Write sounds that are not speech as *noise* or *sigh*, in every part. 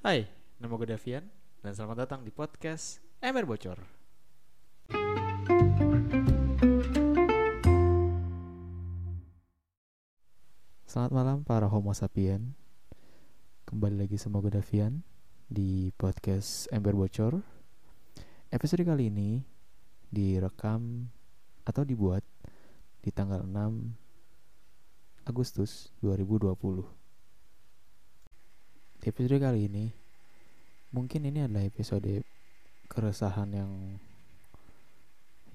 Hai, nama gue Davian dan selamat datang di podcast Ember Bocor. Selamat malam para homo sapien. Kembali lagi sama gue Davian di podcast Ember Bocor. Episode kali ini direkam atau dibuat di tanggal 6 Agustus 2020. Di episode kali ini mungkin ini adalah episode keresahan yang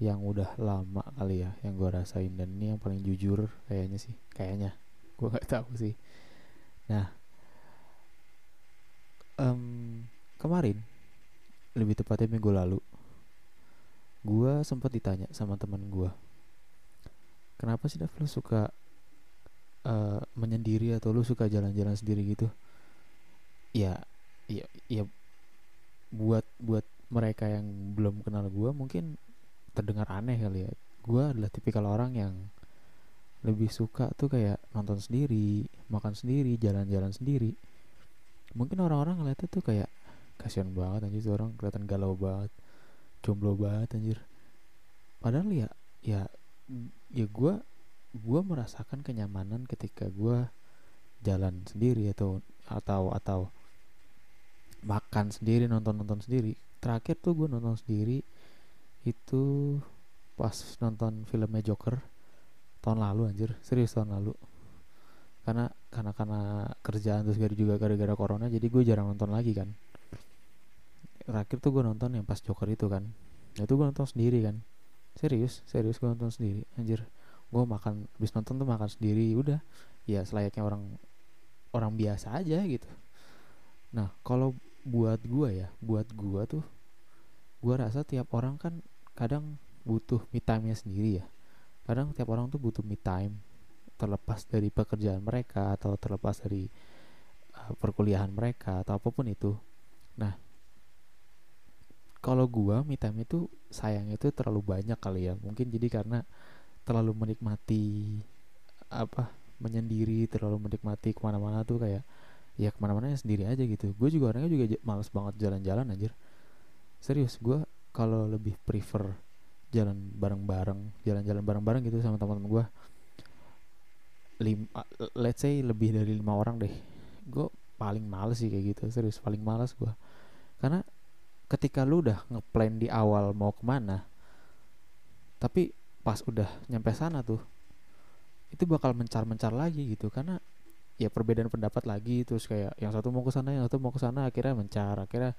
yang udah lama kali ya yang gue rasain. Dan ini yang paling jujur kayaknya sih kayaknya. *laughs* Gue nggak tahu sih. Nah um, kemarin lebih tepatnya minggu lalu gue sempat ditanya sama teman gue kenapa sih Dav suka uh, menyendiri atau lu suka jalan-jalan sendiri gitu ya ya ya buat buat mereka yang belum kenal gue mungkin terdengar aneh kali ya. Gue adalah tipikal orang yang lebih suka tuh kayak nonton sendiri makan sendiri jalan-jalan sendiri. Mungkin orang-orang ngeliatnya tuh kayak kasihan banget anjir tuh orang kelihatan galau banget jomblo banget anjir. Padahal ya ya ya gue gue merasakan kenyamanan ketika gue jalan sendiri atau atau atau makan sendiri nonton nonton sendiri. Terakhir tuh gue nonton sendiri itu pas nonton filmnya Joker tahun lalu anjir. Serius tahun lalu. Karena karena karena kerjaan terus juga gara-gara corona jadi gue jarang nonton lagi kan. Terakhir tuh gue nonton yang pas Joker itu kan. Itu gue nonton sendiri kan. Serius serius gue nonton sendiri anjir. Gue makan habis nonton tuh makan sendiri udah. Ya selayaknya orang orang biasa aja gitu. Nah kalau buat gue ya buat gue tuh gue rasa tiap orang kan kadang butuh me time-nya sendiri ya. Kadang tiap orang tuh butuh me time terlepas dari pekerjaan mereka atau terlepas dari uh, perkuliahan mereka atau apa pun itu. Nah kalau gua me time itu sayang itu terlalu banyak kali ya. Mungkin jadi karena terlalu menikmati apa menyendiri terlalu menikmati ke mana-mana tuh kayak ya ke mana-mana ya sendiri aja gitu. Gue juga orangnya juga males banget jalan-jalan anjir. Serius gue kalau lebih prefer jalan bareng-bareng jalan-jalan bareng-bareng gitu sama teman-teman gue lima let's say lebih dari lima orang deh. Gue paling males sih kayak gitu serius paling males gue karena ketika lu udah ngeplan di awal mau ke mana tapi pas udah nyampe sana tuh itu bakal mencar-mencar lagi gitu. Karena ya perbedaan pendapat lagi terus kayak yang satu mau ke sana yang satu mau ke sana akhirnya mencar akhirnya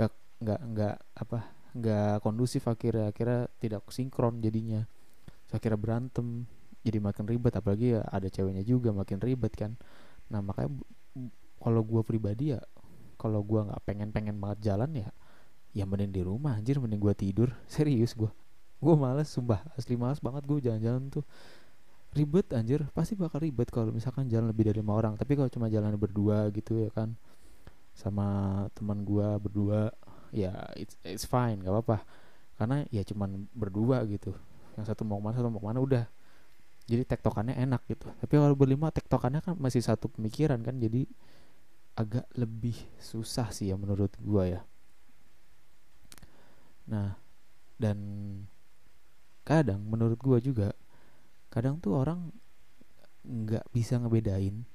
nggak nggak nggak apa nggak kondusif akhirnya akhirnya tidak sinkron jadinya. So, akhirnya berantem jadi makin ribet apalagi ya ada ceweknya juga makin ribet kan. Nah makanya kalau gue pribadi ya kalau gue nggak pengen pengen banget jalan ya ya mending di rumah anjir mending gue tidur. *laughs* Serius gue gue males sumpah asli males banget gue jalan-jalan tuh ribet anjir. Pasti bakal ribet kalau misalkan jalan lebih dari lima orang. Tapi kalau cuma jalan berdua gitu ya kan. Sama teman gue berdua ya it's, it's fine gak apa-apa. Karena ya cuman berdua gitu. Yang satu mau ke mana satu mau ke mana udah. Jadi tektokannya enak gitu. Tapi kalau berlima tektokannya kan masih satu pemikiran kan. Jadi agak lebih susah sih ya menurut gua ya. Nah dan kadang menurut gua juga kadang tuh orang nggak bisa ngebedain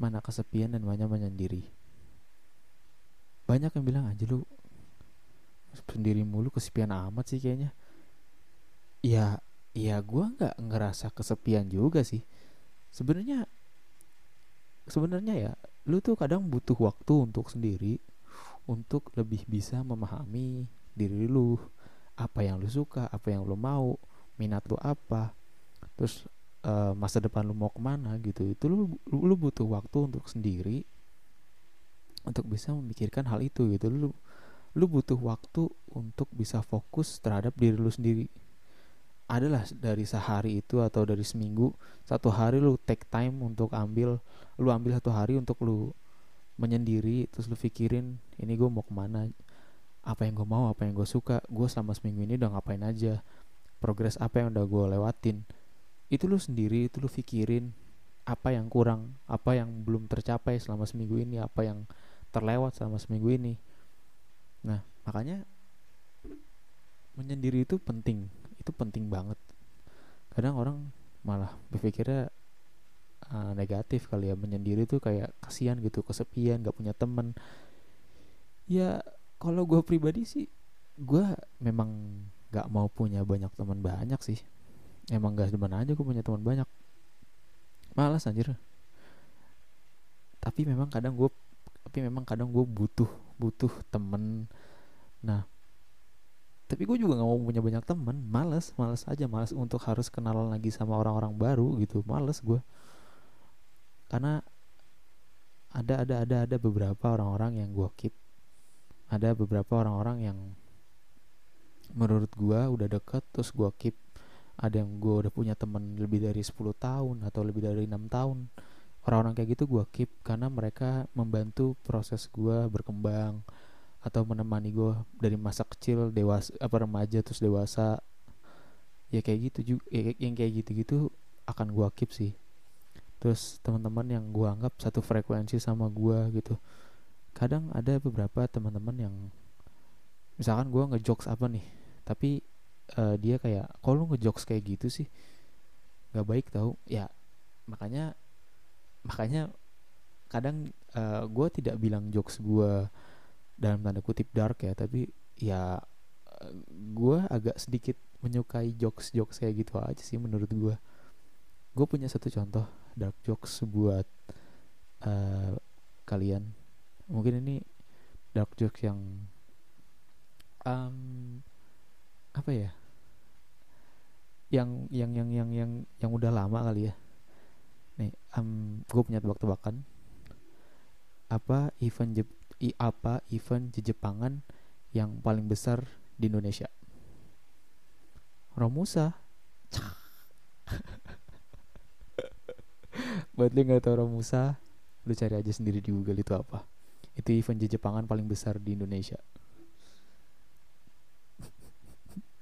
mana kesepian dan mana menyendiri. Banyak yang bilang aja lu sendiri mulu kesepian amat sih kayaknya. Ya ya gue nggak ngerasa kesepian juga sih. Sebenarnya sebenarnya ya lu tuh kadang butuh waktu untuk sendiri untuk lebih bisa memahami diri lu. Apa yang lu suka apa yang lu mau minat lu apa terus uh, masa depan lu mau ke mana gitu itu lu, lu lu butuh waktu untuk sendiri untuk bisa memikirkan hal itu gitu. Lu lu butuh waktu untuk bisa fokus terhadap diri lu sendiri. Adalah dari sehari itu atau dari seminggu satu hari lu take time untuk ambil lu ambil satu hari untuk lu menyendiri terus lu pikirin ini gue mau ke mana? Apa yang gue mau? Apa yang gue suka? Gue selama seminggu ini udah ngapain aja? Progres apa yang udah gue lewatin itu lu sendiri itu lu pikirin apa yang kurang apa yang belum tercapai selama seminggu ini apa yang terlewat sama seminggu ini. Nah makanya menyendiri itu penting itu penting banget. Kadang orang malah berpikirnya uh, negatif kali ya menyendiri tuh kayak kasihan gitu kesepian gak punya temen. Ya kalau gue pribadi sih gue memang gak mau punya banyak teman banyak sih emang gak demen aja gue punya teman banyak. Malas anjir. Tapi memang kadang gue tapi memang kadang gue butuh butuh temen. Nah tapi gue juga nggak mau punya banyak temen. Males males aja. Males untuk harus kenalan lagi sama orang-orang baru gitu. Males gue karena ada ada ada ada beberapa orang-orang yang gue keep. Ada beberapa orang-orang yang menurut gue udah deket terus gue keep ada yang gue udah punya temen lebih dari 10 tahun atau lebih dari enam tahun. Orang-orang kayak gitu gue keep karena mereka membantu proses gue berkembang atau menemani gue dari masa kecil dewasa apa remaja terus dewasa. Ya kayak gitu juga ya, yang kayak gitu-gitu akan gue keep sih. Terus teman-teman yang gue anggap satu frekuensi sama gue gitu. Kadang ada beberapa teman-teman yang misalkan gue ngejokes apa nih tapi uh, dia kayak kalau lu ngejokes kayak gitu sih? Nggak baik tau. Ya makanya makanya kadang uh, eh, gue tidak bilang jokes gue dalam tanda kutip dark ya tapi ya gue agak sedikit menyukai jokes jokes kayak gitu aja sih menurut gue gue punya satu contoh dark jokes buat uh, kalian. Mungkin ini dark jokes yang um, apa ya yang yang yang yang yang yang udah lama kali ya nih um, gue punya tebak-tebakan apa event Jep i apa event Jepangan yang paling besar di Indonesia? Romusa. *laughs* Buat lu nggak tahu Romusa, lu cari aja sendiri di Google itu apa. Itu event Jepangan paling besar di Indonesia.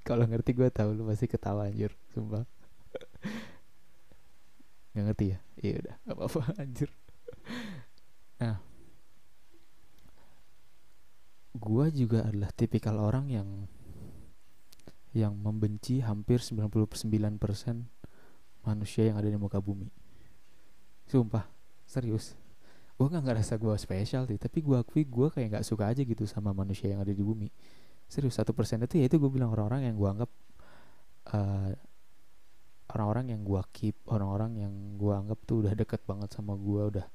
Kalau ngerti gue tahu lu pasti ketawa anjir, sumpah. Gak ngerti ya? Iya udah, gak apa-apa *laughs* anjir. Nah, gua juga adalah tipikal orang yang yang membenci hampir 99% manusia yang ada di muka bumi. Sumpah, serius. Gue gak ngerasa gue spesial sih, tapi gue akui gue kayak gak suka aja gitu sama manusia yang ada di bumi. Serius, satu persen itu ya itu gue bilang orang-orang yang gue anggap uh, orang-orang yang gue keep, orang-orang yang gue anggap tuh udah deket banget sama gue, udah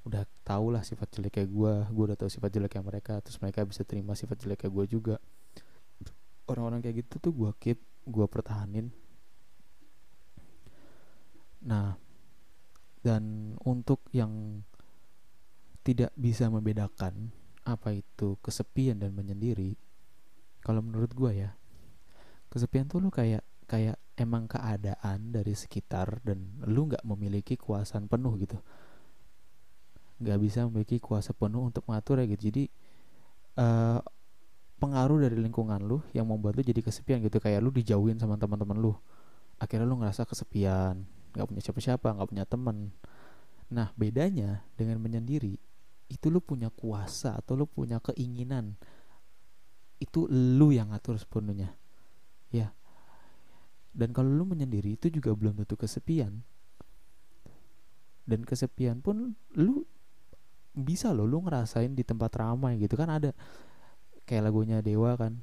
udah tau lah sifat jeleknya gue gue udah tau sifat jeleknya mereka terus mereka bisa terima sifat jeleknya gue juga. Orang-orang kayak gitu tuh gue keep gue pertahanin. Nah dan untuk yang tidak bisa membedakan apa itu kesepian dan menyendiri kalau menurut gue ya kesepian tuh lu kayak kayak emang keadaan dari sekitar dan lu nggak memiliki kuasaan penuh gitu. Nggak bisa memiliki kuasa penuh untuk mengatur ya gitu. Jadi uh, pengaruh dari lingkungan lu yang membuat lu jadi kesepian gitu. Kayak lu dijauhin sama teman-teman lu. Akhirnya lu ngerasa kesepian nggak punya siapa-siapa nggak punya teman. Nah bedanya dengan menyendiri itu lu punya kuasa atau lu punya keinginan itu lu yang ngatur sepenuhnya. Ya. Dan kalau lu menyendiri itu juga belum tentu kesepian. Dan kesepian pun lu bisa loh lu ngerasain di tempat ramai gitu. Kan ada kayak lagunya Dewa kan.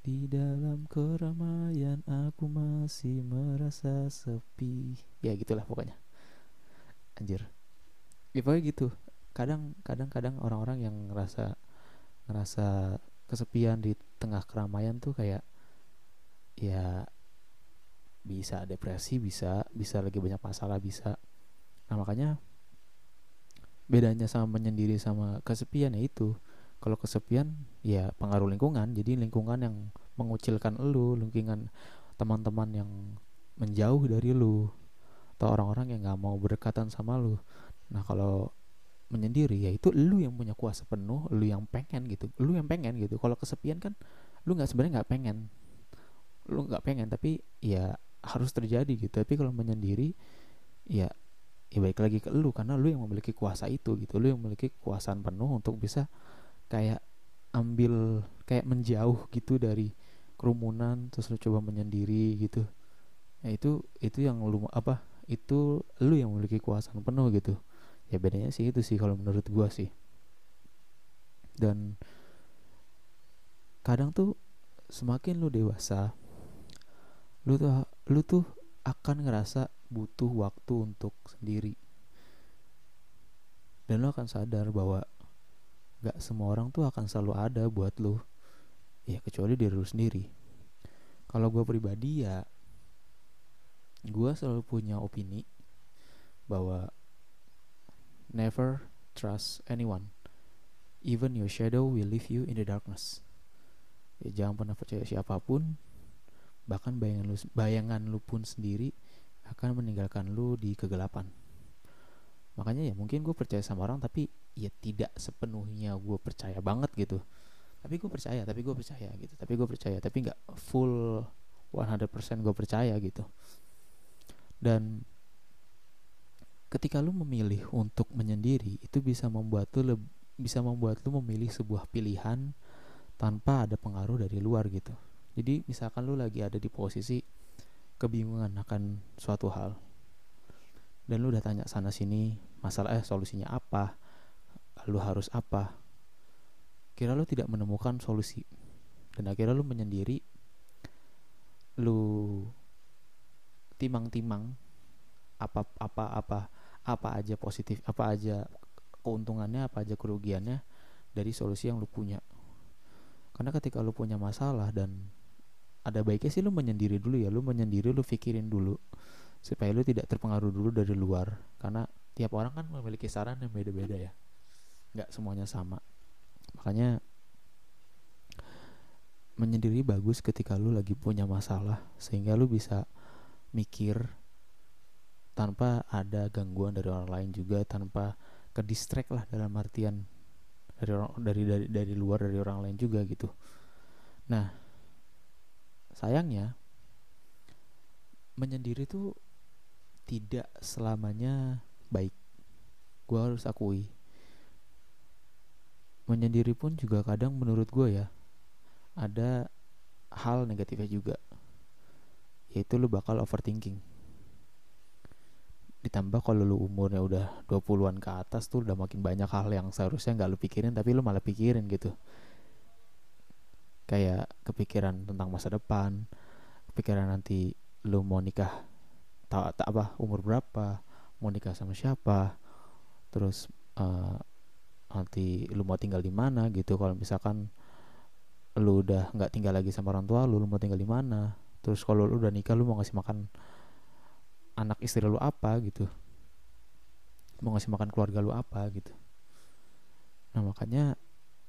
Di dalam keramaian aku masih merasa sepi. Ya gitulah pokoknya. Anjir. Ya pokoknya gitu. Kadang kadang kadang orang-orang yang ngerasa ngerasa kesepian di tengah keramaian tuh kayak ya bisa depresi bisa bisa lagi banyak masalah bisa. Nah makanya bedanya sama menyendiri sama kesepian ya itu. Kalau kesepian ya pengaruh lingkungan. Jadi lingkungan yang mengucilkan lu lingkungan teman-teman yang menjauh dari lu atau orang-orang yang nggak mau berdekatan sama lu. Nah kalau menyendiri ya itu lu yang punya kuasa penuh lu yang pengen gitu. Lu yang pengen gitu. Kalau kesepian kan lu nggak sebenarnya nggak pengen. Lu nggak pengen tapi ya harus terjadi gitu. Tapi kalau menyendiri ya ya baik lagi ke lu karena lu yang memiliki kuasa itu gitu. Lu yang memiliki kekuasaan penuh untuk bisa kayak ambil kayak menjauh gitu dari kerumunan terus lu coba menyendiri gitu. Ya itu itu yang lu apa itu lu yang memiliki kekuasaan penuh gitu ya bedanya sih itu sih kalau menurut gua sih. Dan kadang tuh semakin lu dewasa lu tuh lu tuh akan ngerasa butuh waktu untuk sendiri. Dan lo akan sadar bahwa gak semua orang tuh akan selalu ada buat lo ya kecuali diri lu sendiri. Kalau gue pribadi ya gue selalu punya opini bahwa never trust anyone. Even your shadow will leave you in the darkness. Ya jangan pernah percaya siapa pun. Bahkan bayangan lu bayangan lu pun sendiri akan meninggalkan lu di kegelapan. Makanya ya mungkin gue percaya sama orang tapi ya tidak sepenuhnya gue percaya banget gitu. Tapi gue percaya tapi gue percaya gitu. Tapi gue percaya tapi nggak full 100% gue percaya gitu. Dan ketika lu memilih untuk menyendiri itu bisa membuat lu bisa membuat lu memilih sebuah pilihan tanpa ada pengaruh dari luar gitu. Jadi misalkan lu lagi ada di posisi kebingungan akan suatu hal dan lu udah tanya sana sini masalah eh solusinya apa lu harus apa kira lu tidak menemukan solusi. Dan akhirnya lu menyendiri lu timang-timang apa apa apa apa aja positif apa aja keuntungannya apa aja kerugiannya dari solusi yang lu punya. Karena ketika lu punya masalah dan ada baiknya sih lu menyendiri dulu ya lu menyendiri lu pikirin dulu supaya lu tidak terpengaruh dulu dari luar. Karena tiap orang kan memiliki saran yang beda-beda ya. Nggak semuanya sama. Makanya menyendiri bagus ketika lu lagi punya masalah sehingga lu bisa mikir tanpa ada gangguan dari orang lain juga tanpa ke lah dalam artian dari orang dari dari dari luar dari orang lain juga gitu. Nah sayangnya menyendiri tuh tidak selamanya baik. Gue harus akui. Menyendiri pun juga kadang menurut gue ya ada hal negatifnya juga yaitu lu bakal overthinking ditambah kalau lu umurnya udah 20-an ke atas tuh udah makin banyak hal yang seharusnya nggak lu pikirin tapi lu malah pikirin gitu. Kayak kepikiran tentang masa depan kepikiran nanti lu mau nikah tak ta, apa umur berapa mau nikah sama siapa terus uh, nanti lu mau tinggal di mana gitu. Kalau misalkan lu udah nggak tinggal lagi sama orang tua lu lu mau tinggal di mana? Terus kalau lu udah nikah lu mau ngasih makan anak istri lu apa gitu. Mau ngasih makan keluarga lu apa gitu. Nah makanya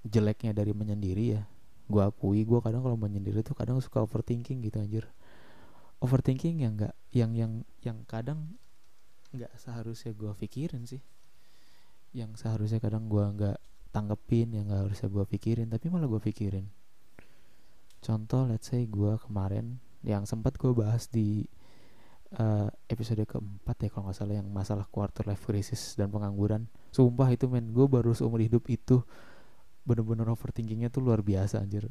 jeleknya dari menyendiri ya gue akui gue kadang kalau menyendiri tuh kadang suka overthinking gitu anjir. Overthinking yang enggak yang yang yang kadang nggak seharusnya gue pikirin sih. Yang seharusnya kadang gue nggak tanggepin yang nggak harusnya gue pikirin tapi malah gue pikirin. Contoh let's say gue kemarin yang sempat gue bahas di uh, episode keempat ya kalau nggak salah yang masalah quarter life crisis dan pengangguran. Sumpah itu men gue baru seumur hidup itu bener-bener overthinkingnya tuh luar biasa anjir.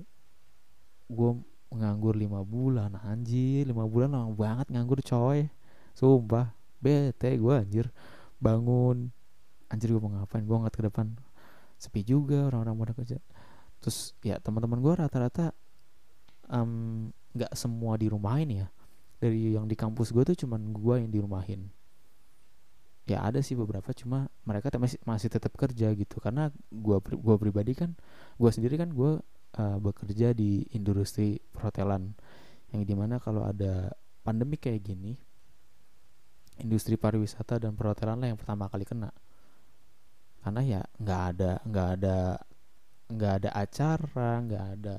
Gue nganggur lima bulan anjir. Lima bulan lama banget nganggur coy. Sumpah. Bete gue anjir. Bangun. Anjir gue mau ngapain? Gue ngeliat ke depan. Sepi juga orang-orang pada kerja. Terus ya teman-teman gue rata-rata nggak um, semua di rumahin ya dari yang di kampus gue tuh cuman gue yang di rumahin ya ada sih beberapa cuma mereka masih masih tetap kerja gitu. Karena gua gua pribadi kan gua sendiri kan gua uh, bekerja di industri perhotelan. Yang di mana kalau ada pandemi kayak gini industri pariwisata dan perhotelan lah yang pertama kali kena. Karena ya nggak ada nggak ada nggak ada acara nggak ada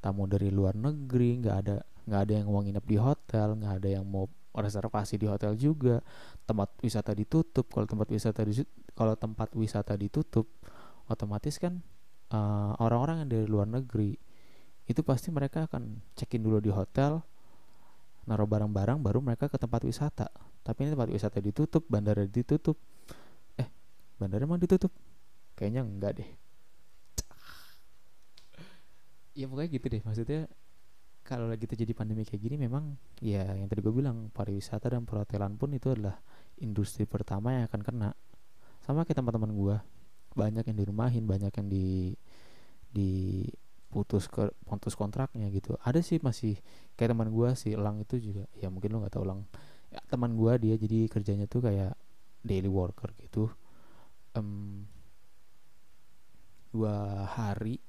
tamu dari luar negeri nggak ada nggak ada yang mau nginep di hotel nggak ada yang mau reservasi di hotel juga. Tempat wisata ditutup. Kalau tempat wisata di kalau tempat wisata ditutup otomatis kan eh, orang-orang yang dari luar negeri itu pasti mereka akan check-in dulu di hotel naruh barang-barang baru mereka ke tempat wisata. Tapi ini tempat wisata ditutup bandara ditutup. Eh bandara emang ditutup? Kayaknya enggak deh. Ya pokoknya gitu deh. Maksudnya kalau lagi terjadi pandemi kayak gini memang ya yang tadi gue bilang pariwisata dan perhotelan pun itu adalah industri pertama yang akan kena. Sama kayak teman-teman gue banyak yang dirumahin banyak yang di di putus ke putus kontraknya gitu. Ada sih masih kayak teman gue si Elang itu juga ya mungkin lo nggak tahu Elang. Ya, teman gue dia jadi kerjanya tuh kayak daily worker gitu. Um, dua hari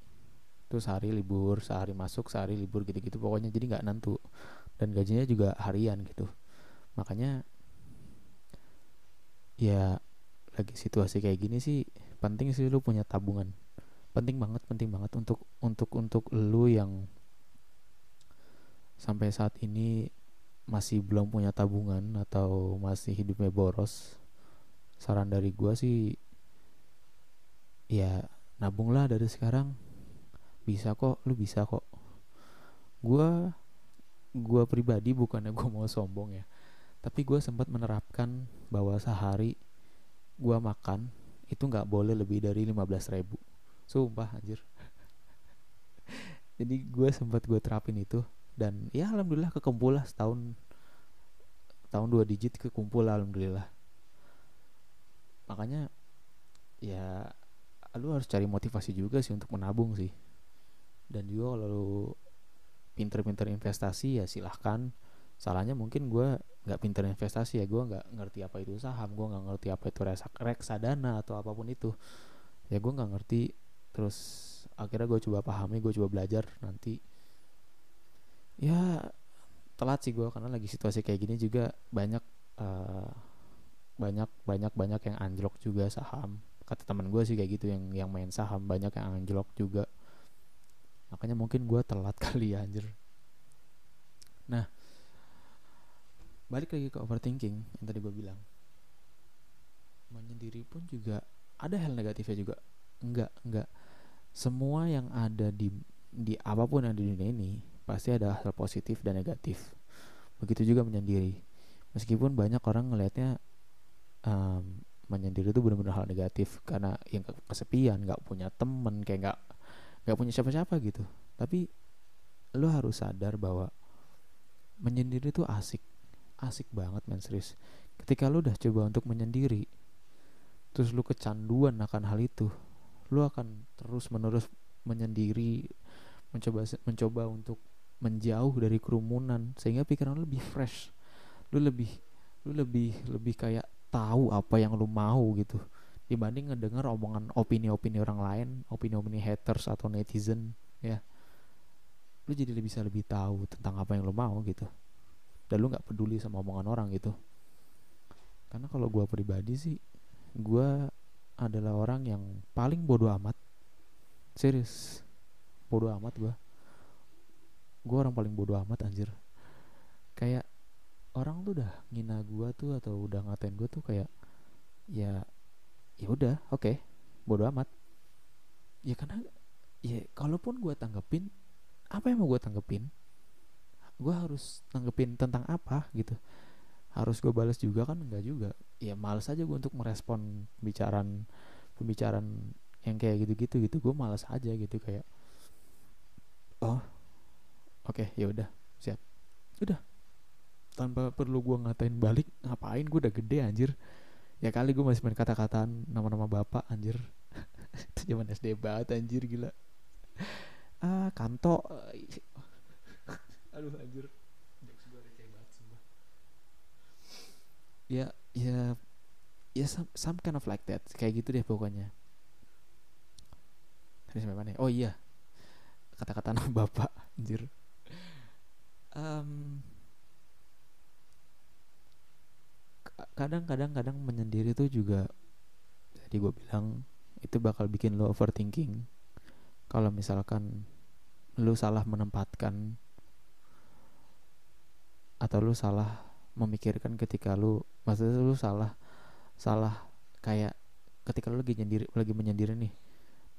terus sehari libur sehari masuk sehari libur gitu-gitu. Pokoknya jadi nggak nantu dan gajinya juga harian gitu. Makanya ya lagi situasi kayak gini sih penting sih lu punya tabungan. Penting banget penting banget untuk untuk untuk lu yang sampai saat ini masih belum punya tabungan atau masih hidupnya boros. Saran dari gua sih ya nabunglah dari sekarang bisa kok lu bisa kok. Gue gue pribadi bukannya gue mau sombong ya. Tapi gue sempat menerapkan bahwa sehari gue makan itu nggak boleh lebih dari 15 ribu. Sumpah anjir. *laughs* Jadi gue sempat gue terapin itu dan ya alhamdulillah kekumpul lah setahun tahun dua digit kekumpul lah, alhamdulillah. Makanya ya lu harus cari motivasi juga sih untuk menabung sih dan juga kalau lu pinter-pinter investasi ya silahkan. Salahnya mungkin gue nggak pinter investasi ya gue nggak ngerti apa itu saham gue nggak ngerti apa itu reksadana atau apa pun itu. Ya gue nggak ngerti. Terus akhirnya gue coba pahami gue coba belajar. Nanti ya telat sih gue karena lagi situasi kayak gini juga banyak uh, banyak banyak banyak yang anjlok juga saham. Kata teman gue sih kayak gitu yang yang main saham banyak yang anjlok juga makanya mungkin gue telat *laughs* kali ya anjir. Nah balik lagi ke overthinking yang tadi gue bilang. Menyendiri pun juga ada hal negatifnya juga. Enggak enggak. Semua yang ada di di apa pun yang di dunia ini pasti ada hal positif dan negatif. Begitu juga menyendiri. Meskipun banyak orang ngelihatnya um, menyendiri itu benar-benar hal negatif karena yang kesepian nggak punya temen kayak nggak nggak punya siapa-siapa gitu. Tapi lo harus sadar bahwa menyendiri itu asik asik banget men serius. Ketika lo udah coba untuk menyendiri terus lo kecanduan akan hal itu lo akan terus menerus menyendiri mencoba mencoba untuk menjauh dari kerumunan sehingga pikiran lo lebih fresh. Lo lebih lo lebih lebih kayak tahu apa yang lo mau gitu dibanding ngedenger omongan opini-opini orang lain, opini-opini haters atau netizen ya. Lu jadi bisa lebih tahu tentang apa yang lu mau gitu. Dan lu nggak peduli sama omongan orang gitu. Karena kalau gue pribadi sih, gue adalah orang yang paling bodoh amat. Serius, bodoh amat gue. Gue orang paling bodoh amat anjir. Kayak orang tuh udah ngina gue tuh atau udah ngatain gue tuh kayak ya ya udah oke. Okay, bodo amat. Ya karena ya kalaupun gue tanggepin apa yang mau gue tanggepin? Gue harus tanggepin tentang apa gitu? Harus gue balas juga kan? Enggak juga. Ya males aja gue untuk merespon pembicaraan pembicaraan yang kayak gitu-gitu gitu. Gue males aja gitu kayak oh oke okay, ya udah siap. Udah. Tanpa perlu gue ngatain balik ngapain? Gue udah gede anjir ya kali gue masih main kata-kataan nama-nama bapak anjir. *laughs* Itu zaman SD banget anjir gila. Ah kanto. *laughs* Aduh anjir. Ya ya ya some, some kind of like that. Kayak gitu deh pokoknya. Tadi sampai mana ya? oh iya. Kata-kata nama bapak anjir. Um, kadang-kadang kadang menyendiri tuh juga jadi gue bilang itu bakal bikin lo overthinking. Kalau misalkan lo salah menempatkan atau lo salah memikirkan ketika lo maksudnya lo salah salah kayak ketika lo lagi nyendiri lagi menyendiri nih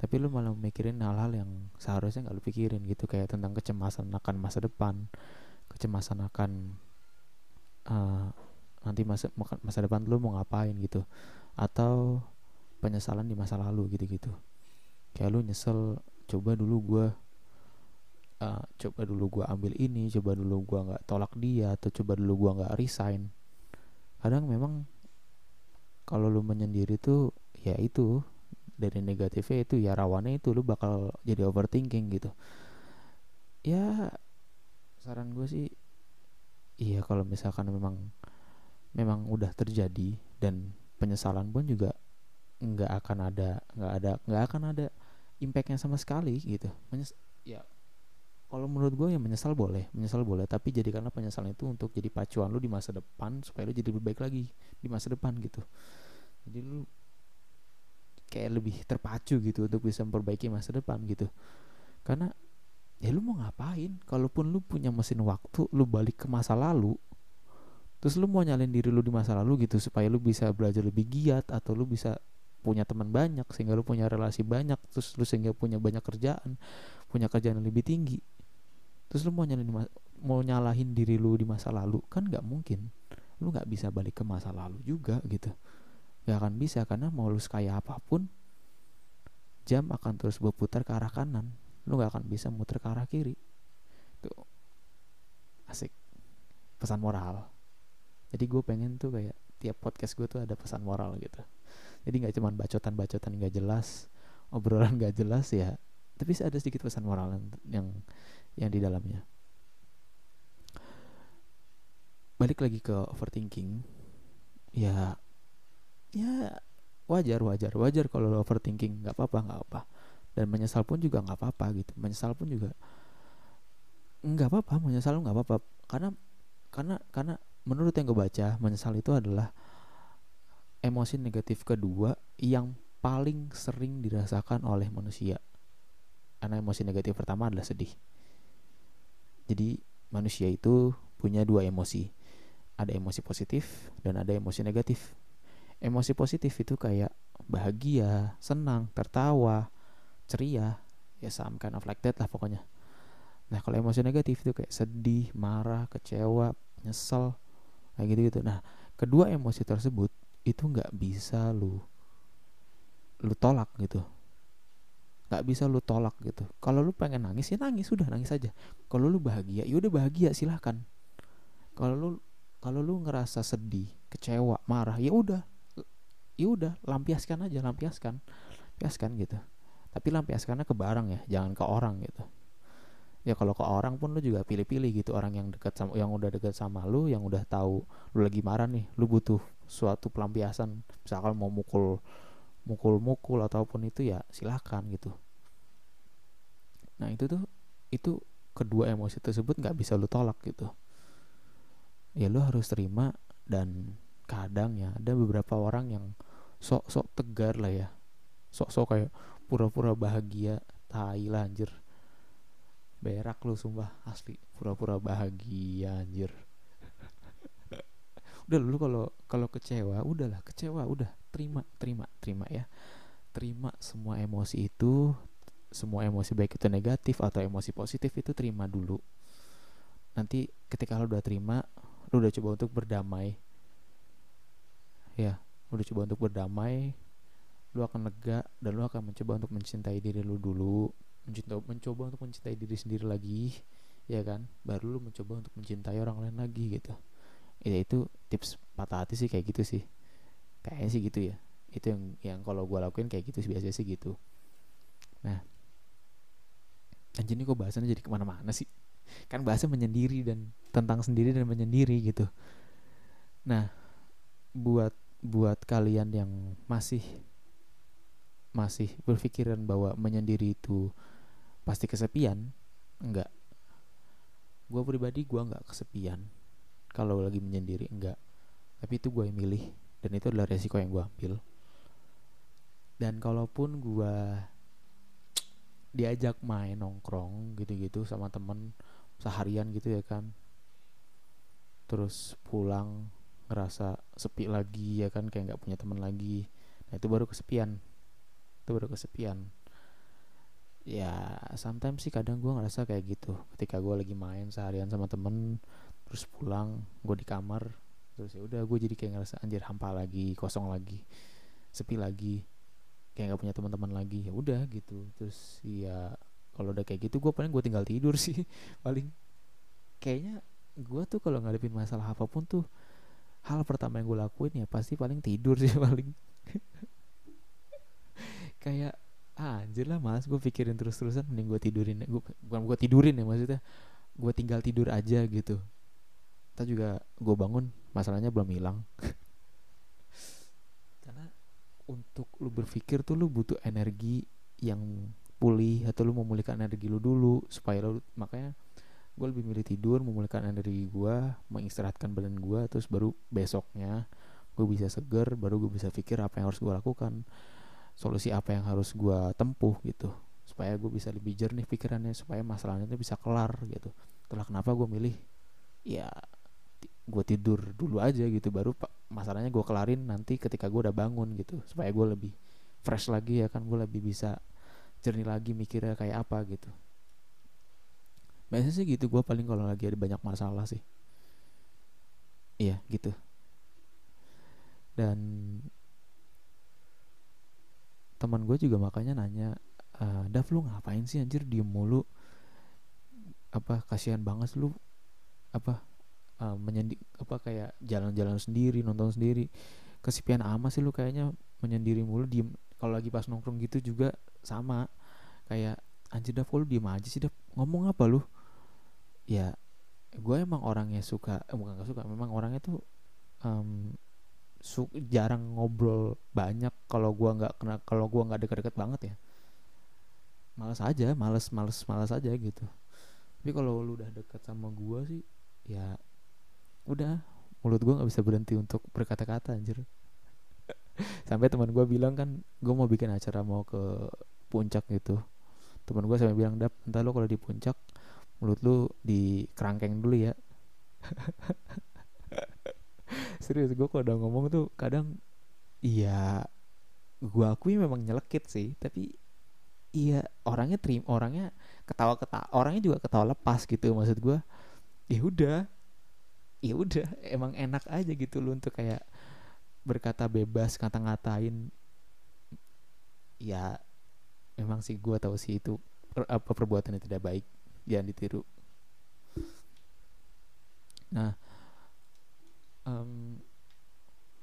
tapi lo malah mikirin hal-hal yang seharusnya nggak lo pikirin gitu kayak tentang kecemasan akan masa depan kecemasan akan uh, nanti masa masa depan lu mau ngapain gitu. Atau penyesalan di masa lalu gitu-gitu. Kayak lu nyesel coba dulu gue uh, coba dulu gue ambil ini coba dulu gue nggak tolak dia atau coba dulu gue nggak resign. Kadang memang kalau lu menyendiri tuh ya itu dari negatifnya itu ya rawannya itu lu bakal jadi overthinking gitu. Ya saran gue sih iya kalau misalkan memang memang udah terjadi dan penyesalan pun juga nggak akan ada nggak ada nggak akan ada impactnya sama sekali gitu. Menyes ya kalau menurut gue ya menyesal boleh menyesal boleh tapi jadikanlah penyesalan itu untuk jadi pacuan lu di masa depan supaya lu jadi lebih baik lagi di masa depan gitu. Jadi lu kayak lebih terpacu gitu untuk bisa memperbaiki masa depan gitu. Karena ya lu mau ngapain? Kalaupun lu punya mesin waktu lu balik ke masa lalu terus lu mau nyalin diri lu di masa lalu gitu supaya lu bisa belajar lebih giat atau lu bisa punya teman banyak sehingga lu punya relasi banyak terus lu sehingga punya banyak kerjaan punya kerjaan yang lebih tinggi. Terus lu mau nyalahin mau nyalahin diri lu di masa lalu kan nggak mungkin. Lu nggak bisa balik ke masa lalu juga gitu. Nggak akan bisa karena mau lu sekaya apa pun jam akan terus berputar ke arah kanan. Lu nggak akan bisa muter ke arah kiri. Tuh. Asik. Pesan moral jadi gue pengen tuh kayak tiap podcast gue tuh ada pesan moral gitu. Jadi nggak cuma bacotan-bacotan nggak jelas obrolan nggak jelas ya tapi ada sedikit pesan moral yang yang, yang di dalamnya. Balik lagi ke overthinking. Ya ya wajar wajar wajar kalau overthinking. Nggak apa-apa nggak apa dan menyesal pun juga nggak apa-apa gitu. Menyesal pun juga nggak apa-apa menyesal nggak apa-apa. Karena karena karena menurut yang gue baca menyesal itu adalah emosi negatif kedua yang paling sering dirasakan oleh manusia. Karena emosi negatif pertama adalah sedih. Jadi manusia itu punya dua emosi. Ada emosi positif dan ada emosi negatif. Emosi positif itu kayak bahagia senang tertawa ceria. Ya some kind of like that lah pokoknya. Nah kalau emosi negatif itu kayak sedih marah kecewa nyesel kayak gitu gitu nah kedua emosi tersebut itu nggak bisa lu lu tolak gitu. Nggak bisa lu tolak gitu. Kalau lu pengen nangis ya nangis. Sudah nangis aja. Kalau lu bahagia ya udah bahagia silahkan. Kalau lu kalau lu ngerasa sedih kecewa marah ya udah. Ya udah lampiaskan aja lampiaskan. Lampiaskan gitu. Tapi lampiaskannya ke barang ya jangan ke orang gitu ya kalau ke orang pun lu juga pilih-pilih gitu orang yang dekat sama yang udah dekat sama lu yang udah tahu lu lagi marah nih lu butuh suatu pelampiasan. Misalkan mau mukul mukul-mukul ataupun itu ya silahkan gitu. Nah itu tuh itu kedua emosi tersebut nggak bisa lu tolak gitu. Ya lu harus terima dan kadang ya ada beberapa orang yang sok-sok tegar lah ya. Sok-sok kayak pura-pura bahagia tai lah anjir berak lu sumpah. Asli. Pura-pura bahagia anjir. *laughs* Udah lu kalau kalau kecewa udahlah. Kecewa udah. Terima terima terima ya. Terima semua emosi itu. Semua emosi baik itu negatif atau emosi positif itu terima dulu. Nanti ketika lu udah terima lu udah coba untuk berdamai. Ya udah coba untuk berdamai lu akan lega dan lu akan mencoba untuk mencintai diri lu dulu mencinta mencoba untuk mencintai diri sendiri lagi ya kan? Baru lu mencoba untuk mencintai orang lain lagi gitu. Ya itu tips patah hati sih kayak gitu sih. Kayaknya sih gitu ya. Itu yang yang kalau gue lakuin kayak gitu sih biasanya sih gitu. Nah. Anjir ini kok bahasannya jadi ke mana-mana sih? Kan bahasa menyendiri dan tentang sendiri dan menyendiri gitu. Nah buat buat kalian yang masih masih berpikiran bahwa menyendiri itu pasti kesepian? Enggak. Gue pribadi gue nggak kesepian. Kalau lagi menyendiri enggak. Tapi itu gue yang milih dan itu adalah resiko yang gue ambil. Dan kalaupun gue diajak main nongkrong gitu-gitu sama temen seharian gitu ya kan terus pulang ngerasa sepi lagi ya kan kayak nggak punya teman lagi nah itu baru kesepian. Itu baru kesepian ya sometimes sih kadang gue ngerasa kayak gitu. Ketika gue lagi main seharian sama temen terus pulang gue di kamar terus ya udah gue jadi kayak ngerasa anjir hampa lagi kosong lagi sepi lagi kayak nggak punya teman-teman lagi. Ya udah gitu. Terus ya kalau udah kayak gitu gue paling gue tinggal tidur sih *laughs* paling. Kayaknya gue tuh kalau ngadepin masalah apa pun tuh hal pertama yang gue lakuin ya pasti paling tidur sih *laughs* paling. Kayak ah, anjir lah mas gue pikirin terus-terusan mending gue tidurin gue bukan gue tidurin ya maksudnya. Gue tinggal tidur aja gitu. Kita juga gue bangun masalahnya belum hilang. *laughs* Karena untuk lu berpikir tuh lu butuh energi yang pulih atau lu memulihkan energi lu dulu supaya lu makanya gue lebih milih tidur memulihkan energi gue mengistirahatkan badan gue terus baru besoknya gue bisa seger baru gue bisa pikir apa yang harus gue lakukan solusi apa yang harus gue tempuh gitu. Supaya gue bisa lebih jernih pikirannya supaya masalahnya itu bisa kelar gitu. Itulah kenapa gue milih ya gue tidur dulu aja gitu baru masalahnya gue kelarin nanti ketika gue udah bangun gitu. Supaya gue lebih fresh lagi ya kan gue lebih bisa jernih lagi mikirnya kayak apa gitu. Biasanya sih gitu gue paling kalau lagi ada banyak masalah sih. Iya gitu. Dan teman gue juga makanya nanya uh, Dav lu ngapain sih anjir? Diem mulu. Apa kasihan banget lu. Apa uh, menyendi apa kayak jalan-jalan sendiri nonton sendiri. Kesepian amat sih lu kayaknya menyendiri mulu diem. Kalau lagi pas nongkrong gitu juga sama. Kayak anjir dah lu diem aja sih dah ngomong apa lu? Ya gue emang orangnya suka eh, bukan gak suka memang orangnya tuh um, su jarang ngobrol banyak kalau gue nggak kena kalau gue nggak deket-deket banget ya malas aja males males males aja gitu. Tapi kalau lu udah deket sama gue sih ya udah mulut gue nggak bisa berhenti untuk berkata-kata anjir. *laughs* Sampai teman gue bilang kan gue mau bikin acara mau ke puncak gitu. Teman gue sampai bilang dap entah lo kalau di puncak mulut lu di kerangkeng dulu ya. *laughs* Serius gue kalau udah ngomong tuh kadang iya gue akui memang nyelekit sih tapi iya orangnya terima orangnya ketawa ketawa orangnya juga ketawa lepas gitu maksud gue ya udah ya udah emang enak aja gitu lu untuk kayak berkata bebas kata-ngatain ya memang sih gue tahu sih itu apa perbuatan yang tidak baik jangan ditiru. Nah um,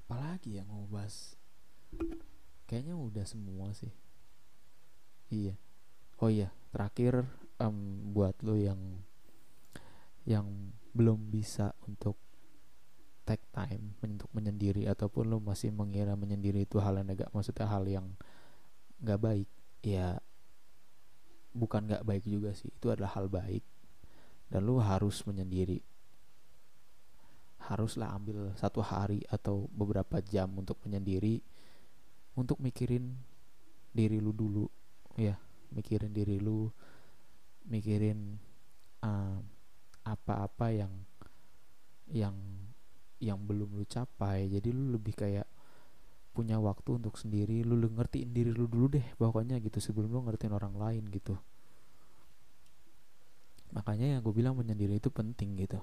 apalagi yang mau bahas kayaknya udah semua sih. Iya. Oh iya terakhir um, buat lo yang yang belum bisa untuk take time untuk menyendiri ataupun lo masih mengira menyendiri itu hal yang agak maksudnya hal yang nggak baik ya bukan nggak baik juga sih. Itu adalah hal baik dan lo harus menyendiri. Haruslah ambil satu hari atau beberapa jam untuk menyendiri untuk mikirin diri lu dulu. Ya mikirin diri lu mikirin uh, apa-apa yang yang yang belum lu capai. Jadi lu lebih kayak punya waktu untuk sendiri. Lu, lu ngertiin diri lu dulu deh pokoknya gitu sebelum lu ngertiin orang lain gitu. Makanya yang gue bilang menyendiri itu penting gitu.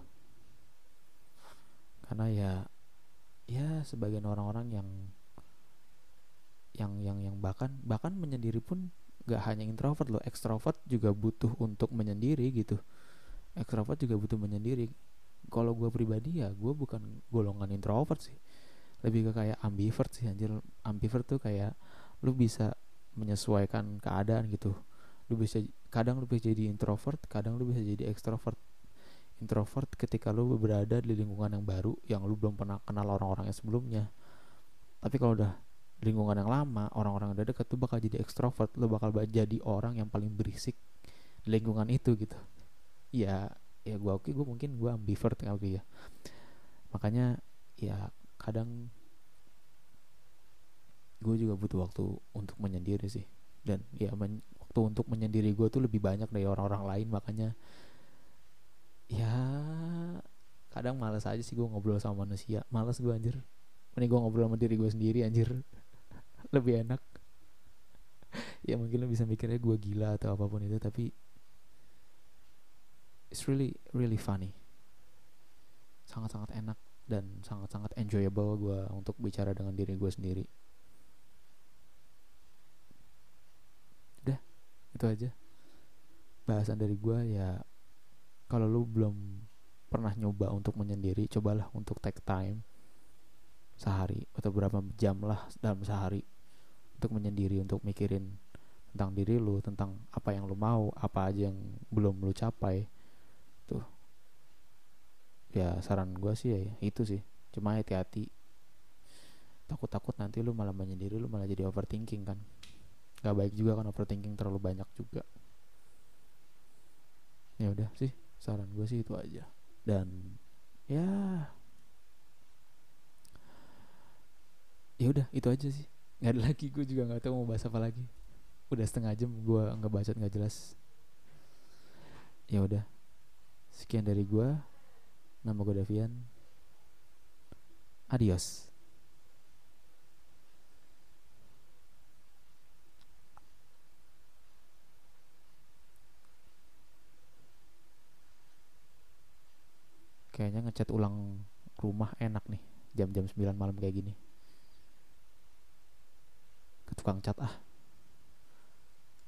Karena ya ya sebagian orang-orang yang yang yang yang bahkan bahkan menyendiri pun gak hanya introvert loh. Ekstrovert juga butuh untuk menyendiri gitu. Ekstrovert juga butuh menyendiri. Kalau gue pribadi ya gue bukan golongan introvert sih. Lebih ke kayak ambivert sih anjir. Ambivert tuh kayak lu bisa menyesuaikan keadaan gitu. Lu bisa kadang lu bisa jadi introvert kadang lu bisa jadi ekstrovert introvert ketika lu berada di lingkungan yang baru yang lu belum pernah kenal orang-orang yang sebelumnya. Tapi kalau udah lingkungan yang lama orang-orang yang udah deket tuh bakal jadi ekstrovert lu bakal jadi orang yang paling berisik di lingkungan itu gitu. Ya ya gue oke gue mungkin gue ambivert kali ya. Makanya ya kadang gue juga butuh waktu untuk menyendiri sih. Dan ya men waktu untuk menyendiri gue tuh lebih banyak dari orang-orang lain makanya ya kadang males aja sih gue ngobrol sama manusia. Males gue anjir. Mending gue ngobrol sama diri gue sendiri anjir lebih enak. Ya mungkin lo bisa mikirnya gue gila atau apa pun itu tapi it's really really funny. Sangat-sangat enak dan sangat-sangat enjoyable gue untuk bicara dengan diri gue sendiri. Udah itu aja. Bahasan dari gue ya kalau lu belum pernah nyoba untuk menyendiri cobalah untuk take time sehari atau berapa jam lah dalam sehari untuk menyendiri untuk mikirin tentang diri lu tentang apa yang lu mau apa aja yang belum lu capai. Tuh. Ya saran gue sih ya itu sih. Cuma hati-hati. Takut-takut nanti lu malah menyendiri lu malah jadi overthinking kan. Gak baik juga kan overthinking terlalu banyak juga. Ya udah sih saran gue sih itu aja. Dan ya ya udah itu aja sih. Nggak ada *laughs* lagi gue juga nggak tahu mau bahas apa lagi. Udah setengah jam gue nggak baca nggak jelas. Ya udah. Sekian dari gue nama gue Davian. Adios. Kayaknya ngecat ulang rumah enak nih jam-jam 9 malam kayak gini ke tukang cat ah